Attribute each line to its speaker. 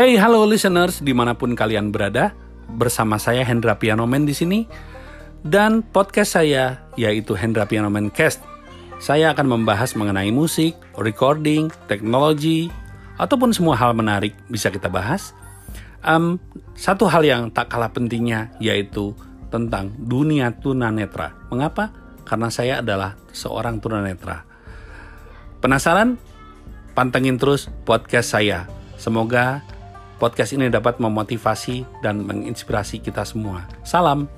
Speaker 1: Hey, halo listeners di mana pun kalian berada, bersama saya Hendra Pianomen di sini dan podcast saya yaitu Hendra Pianomen Cast. Saya akan membahas mengenai musik, recording, teknologi, ataupun semua hal menarik bisa kita bahas. Um, satu hal yang tak kalah pentingnya yaitu tentang dunia tunanetra. Mengapa? Karena saya adalah seorang tunanetra. Penasaran? Pantengin terus podcast saya. Semoga podcast ini dapat memotivasi dan menginspirasi kita semua. Salam.